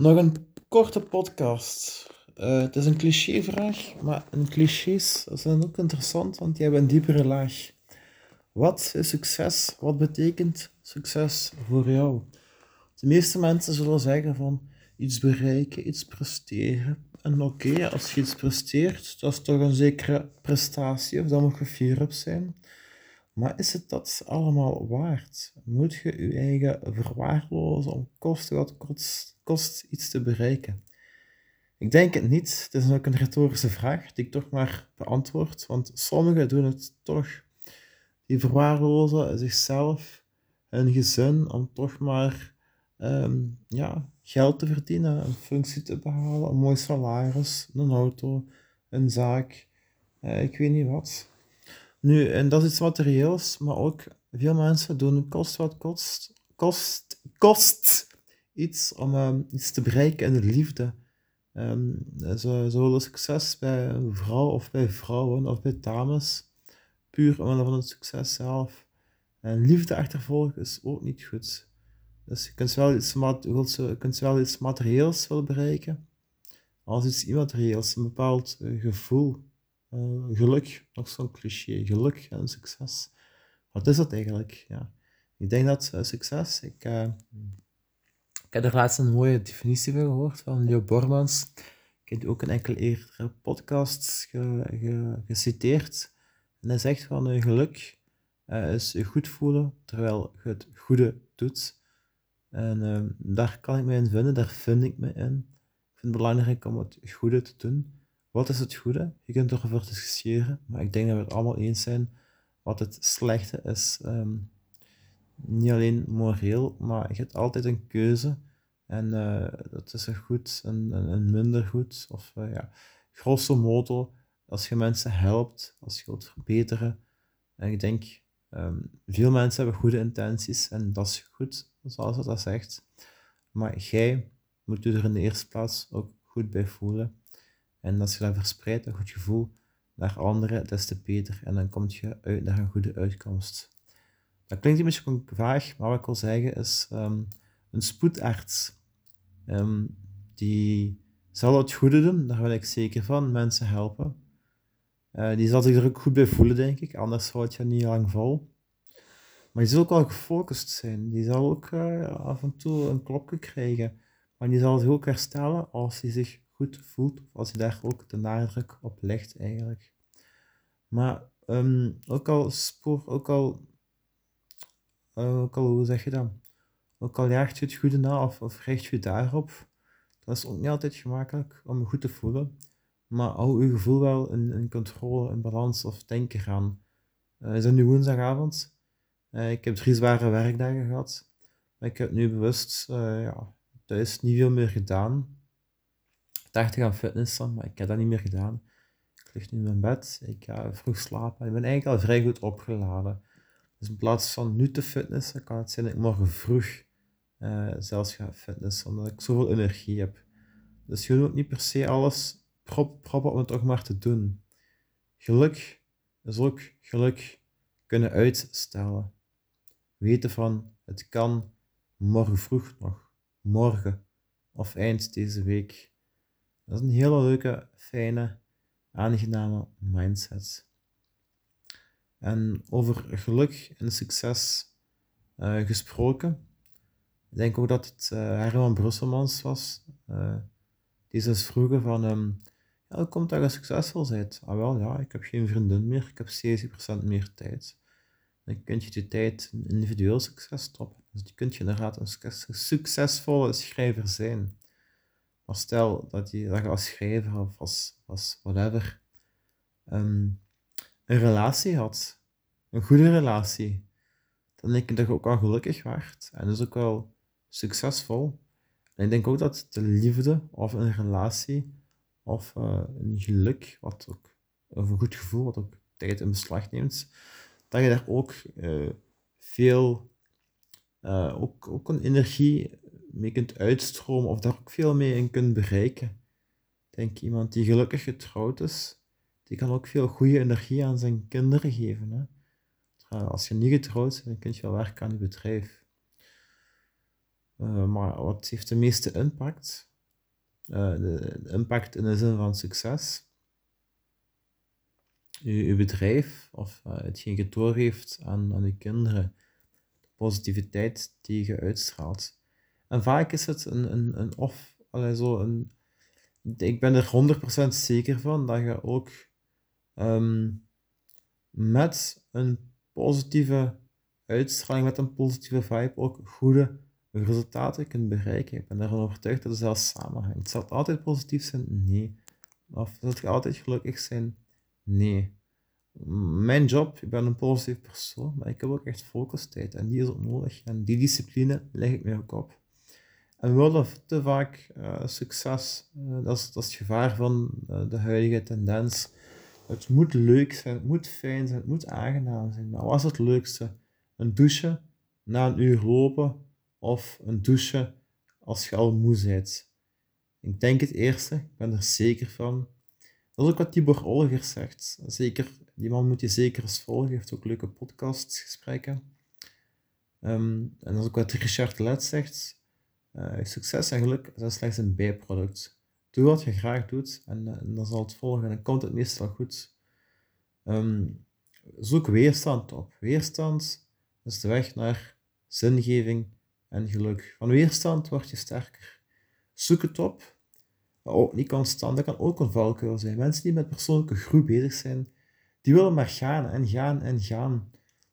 Nog een korte podcast. Eh, het is een clichévraag, maar een clichés zijn ook interessant, want die hebben een diepere laag. Wat is succes? Wat betekent succes voor jou? De meeste mensen zullen zeggen van iets bereiken, iets presteren. En oké, als je iets presteert, dat is toch een zekere prestatie, of daar moet je fier op zijn. Maar is het dat allemaal waard? Moet je je eigen verwaarlozen om kosten wat kost, kost iets te bereiken? Ik denk het niet. Het is ook een retorische vraag die ik toch maar beantwoord, want sommigen doen het toch. Die verwaarlozen zichzelf, hun gezin, om toch maar ehm, ja, geld te verdienen, een functie te behalen, een mooi salaris, een auto, een zaak, uh, ik weet niet wat. Nu, en dat is iets materieels, maar ook veel mensen doen kost wat kost, kost, kost iets om um, iets te bereiken in de liefde. Um, ze, ze willen succes bij een vrouw of bij vrouwen of bij dames, puur omwille van het succes zelf. En liefde achtervolgen is ook niet goed. Dus je kunt wel iets, je kunt wel iets materieels willen bereiken, als iets immaterieels, een bepaald uh, gevoel uh, geluk, nog zo'n cliché, geluk en succes. Wat is dat eigenlijk? Ja. Ik denk dat uh, succes, ik, uh, ik heb er laatst een mooie definitie van gehoord van Leo Bormans. Ik heb ook een enkele eerdere podcast ge, ge, geciteerd. En hij zegt van geluk is je goed voelen terwijl je het goede doet. En daar kan ik me in vinden, daar vind ik me in. Ik vind het belangrijk om het goede te doen. Wat is het goede? Je kunt erover discussiëren, maar ik denk dat we het allemaal eens zijn wat het slechte is. Ehm, niet alleen moreel, maar je hebt altijd een keuze. En dat is een goed en een, minder goed. Of uh, ja, grosso modo, als je mensen helpt, als je wilt verbeteren. En ik denk, um, veel mensen hebben goede intenties en dat is goed, zoals dat zegt. Maar jij moet je er in de eerste plaats ook goed bij voelen. En als je dat verspreidt, een goed gevoel, naar anderen, des te beter. En dan kom je uit naar een goede uitkomst. Dat klinkt een beetje vaag, maar wat ik wil zeggen is um, een spoedarts. Um, die zal het goede doen, daar ben ik zeker van. Mensen helpen. Uh, die zal zich er ook goed bij voelen, denk ik. Anders houdt je niet lang vol. Maar die zal ook wel gefocust zijn. Die zal ook uh, af en toe een klopje krijgen. Maar die zal zich ook herstellen als hij zich goed voelt, of als je daar ook de nadruk op legt eigenlijk. Maar um, ook al spoor, ook al, uh, ook al, hoe zeg je dat? Ook al jaagt je het goede na of, of richt je daarop, dat is ook niet altijd gemakkelijk om je goed te voelen. Maar hou je gevoel wel in, controle, in balans of denken gaan. Uh, is het nu woensdagavond? Uh, ik heb drie zware werkdagen gehad. Maar ik heb nu bewust uh, ja, thuis niet veel meer gedaan dacht te gaan fitnessen, maar ik heb dat niet meer gedaan. Ik lig nu in mijn bed, ik ga vroeg slapen. Ik ben eigenlijk al vrij goed opgeladen. Dus in plaats van nu te fitnessen, kan het zijn dat ik morgen vroeg uh, zelfs ga fitnessen, omdat ik zoveel energie heb. Dus je moet niet per se alles prop, proppen om het toch maar te doen. Geluk is ook geluk kunnen uitstellen. Weten van, het kan morgen vroeg nog, morgen of eind deze week. Dat is een hele leuke, fijne, aangename mindset. En over geluk en succes uh, gesproken. Ik denk ook dat het uh, Herman Brusselmans was. Uh, die dus vroegen van, um, ja, hoe komt dat je succesvol bent? Ah wel, ja, ik heb geen vriendin meer, ik heb 70% meer tijd. Dan kun je die tijd in individueel succes stoppen. Dus die kun je inderdaad een succesvolle schrijver zijn. Maar stel dat je, dat je als schrijver of als, als whatever um, een relatie had, een goede relatie, dan denk ik dat je ook wel gelukkig werd en dus ook wel succesvol. En ik denk ook dat de liefde of een relatie of uh, een geluk, wat ook, of een goed gevoel, wat ook tijd in beslag neemt, dat je daar ook uh, veel, uh, ook, ook een energie mee kunt uitstromen of daar ook veel mee in kunt bereiken. Ik denk iemand die gelukkig getrouwd is, die kan ook veel goede energie aan zijn kinderen geven. Hè? Als je niet getrouwd bent, dan kun je wel werken aan je bedrijf. Uh, maar wat heeft de meeste impact? uh, de, impact in de zin van succes. Je, bedrijf of uh, hetgeen je doorgeeft aan, aan je kinderen, de positiviteit die je uitstraalt. En vaak is het een, een, een of, allee, zo een, ik ben er 100% zeker van dat je ook um, met een positieve uitstraling, met een positieve vibe, ook goede resultaten kunt bereiken. Ik ben ervan overtuigd dat het zelfs samenhangt. Zal het altijd positief zijn? Nee. Of zal het altijd gelukkig zijn? Nee. Mijn job, ik ben een positief persoon, maar ik heb ook echt focustijd en die is ook nodig. En die discipline leg ik mij ook op. En we willen te vaak uh, succes. Uh, dat, is, dat is het gevaar van uh, de huidige tendens. Het moet leuk zijn, het moet fijn zijn, het moet aangenaam zijn. Maar wat is het leukste? Een douche na een uur lopen of een douche als je al moe bent? Ik denk het eerste, ik ben er zeker van. Dat is ook wat Tibor Olger zegt. Zeker, die man moet je zeker eens volgen, hij heeft ook leuke podcastgesprekken. Um, en dat is ook wat Richard Let zegt succes en geluk zijn slechts een bijproduct. Doe wat je graag doet en, uh, en dan zal het volgen en dan komt het meestal goed. Um, zoek weerstand op. Weerstand is de weg naar zingeving en geluk. Van weerstand word je sterker. Zoek het op, ook niet constant. Dat kan ook een valkuil zijn. Mensen die met persoonlijke groei bezig zijn, die willen maar gaan en gaan en gaan.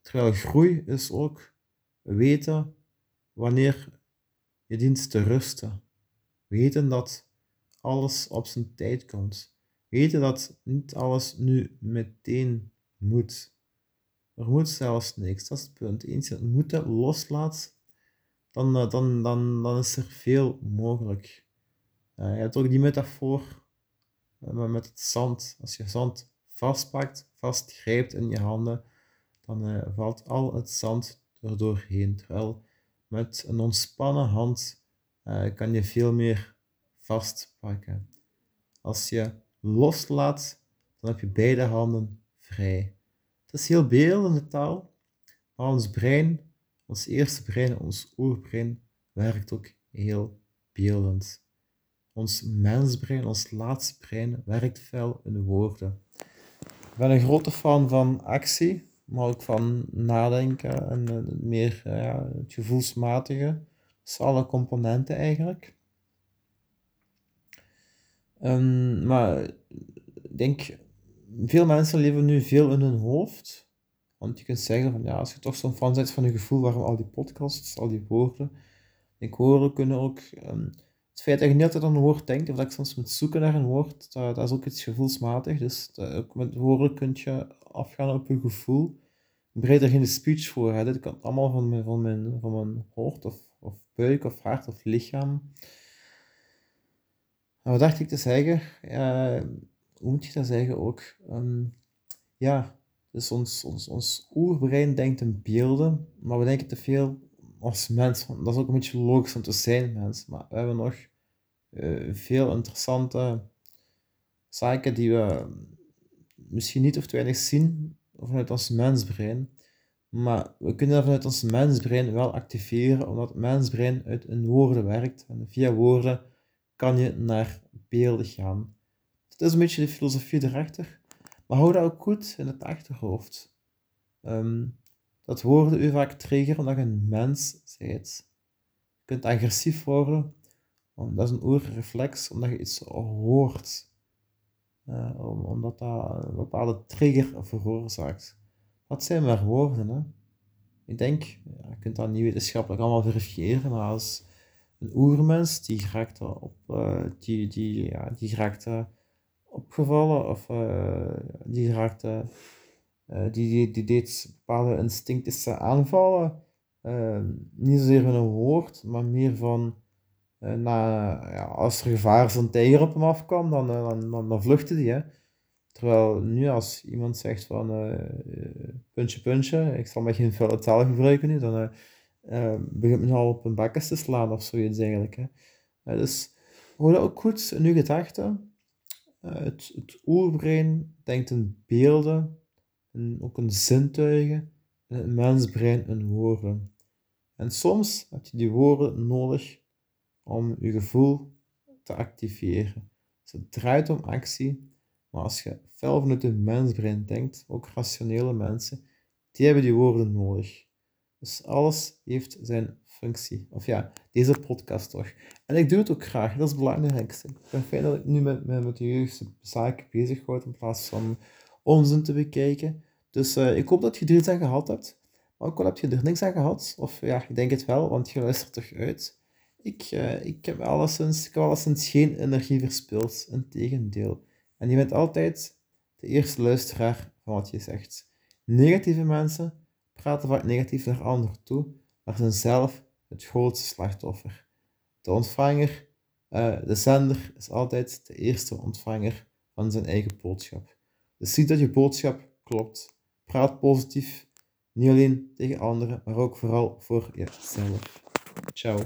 Terwijl groei is ook weten wanneer je dient te rusten. Weten dat alles op zijn tijd komt. Weten dat niet alles nu meteen moet. Er moet zelfs niks. Dat is het punt. Eens je het moeten loslaat, dan, eh, dan, dan, dan is er veel mogelijk. Uh, je hebt ook die metafoor uh, met het zand. Als je zand vastpakt, vastgrijpt in je handen, dan valt al het zand er doorheen. Terwijl met een ontspannen hand uh, kan je veel meer vastpakken. Als je loslaat, dan heb je beide handen vrij. Het is heel beeldende taal, maar ons brein, ons eerste brein, ons oerbrein, werkt ook heel beeldend. Ons mensbrein, ons laatste brein, werkt veel in woorden. Ik ben een grote fan van actie maar ook van nadenken en uh, meer uh, ja, het gevoelsmatige. Dus alle componenten eigenlijk. Um, maar ik denk, veel mensen leven nu veel in hun hoofd. Want je kunt zeggen van ja, als je toch zo'n fan bent van een gevoel, waarom al die podcasts, al die woorden. Ik woorden kunnen ook. Um, het feit dat je niet altijd aan een woord denkt, of dat ik soms moet zoeken naar een woord, dat, dat is ook iets gevoelsmatig. Dus dat, ook met woorden kun je afgaan op je gevoel. Ik bereid er geen speech voor. Hè. Dit komt allemaal van mijn, van mijn, van mijn hoofd of, of buik of hart of lichaam. En wat dacht ik te zeggen? hoe moet je dat zeggen ook? Um, ja, dus ons, ons, ons oerbrein denkt in beelden, maar we denken te veel als mens. Dat is ook een beetje logisch om te zijn, mens. Maar we hebben nog uh, veel interessante zaken die we misschien niet of te weinig zien vanuit ons mensbrein. Maar we kunnen dat vanuit ons mensbrein wel activeren, omdat het mensbrein uit een woorden werkt. En via woorden kan je naar beelden gaan. Dat is een beetje de filosofie erachter. Maar hou dat ook goed in het achterhoofd. Ehm, dat woorden u vaak triggeren omdat je een mens bent. Je kunt agressief worden, dat is een oerreflex, omdat je iets hoort. Uh, omdat dat een bepaalde trigger veroorzaakt. Dat zijn maar woorden. Hè? Ik denk, ja, je kunt dat niet wetenschappelijk allemaal verifiëren, maar als een oermens die geraakt op, uh, die, die, ja, die geraakt opgevallen of die geraakt, die, die, die deed bepaalde instinctische aanvallen. niet zozeer van een woord, maar meer van na, ja, als er gevaar van tijger op hem afkwam, dan, uh, dan, dan, dan, vluchtte hij. Hè. Terwijl nu als iemand zegt van uh, puntje puntje, ik zal met geen vuile taal gebruiken nu, dan begint men al op een bakkes te slaan of zoiets eigenlijk. Hè. dus dat ook goed in uw gedachten. het, het oerbrein denkt in beelden, en ook in zintuigen, en het mensbrein in woorden. En soms heb je die woorden nodig om je gevoel te activeren. Dus het draait om actie, maar als je fel vanuit het mensbrein denkt, ook rationele mensen, die hebben die woorden nodig. Dus alles heeft zijn functie. Of ja, deze podcast toch. En ik doe het ook graag, dat is het belangrijkste. Ik ben fijn dat ik nu met, met, met de zaken bezig word in plaats van onzin te bekijken. Dus uh, ik hoop dat je er iets aan gehad hebt. Maar ook al heb je er niks aan gehad, of ja, ik denk het wel, want je luistert toch uit. Ik, uh, ik, heb alleszins, ik heb alleszins geen energie verspild, integendeel. En je bent altijd de eerste luisteraar van wat je zegt. Negatieve mensen praten vaak negatief naar anderen toe, maar zijn zelf het grootste slachtoffer. De ontvanger, uh, de zender, is altijd de eerste ontvanger van zijn eigen boodschap. Dus zie dat je boodschap klopt. Praat positief, niet alleen tegen anderen, maar ook vooral voor jezelf. Ciao.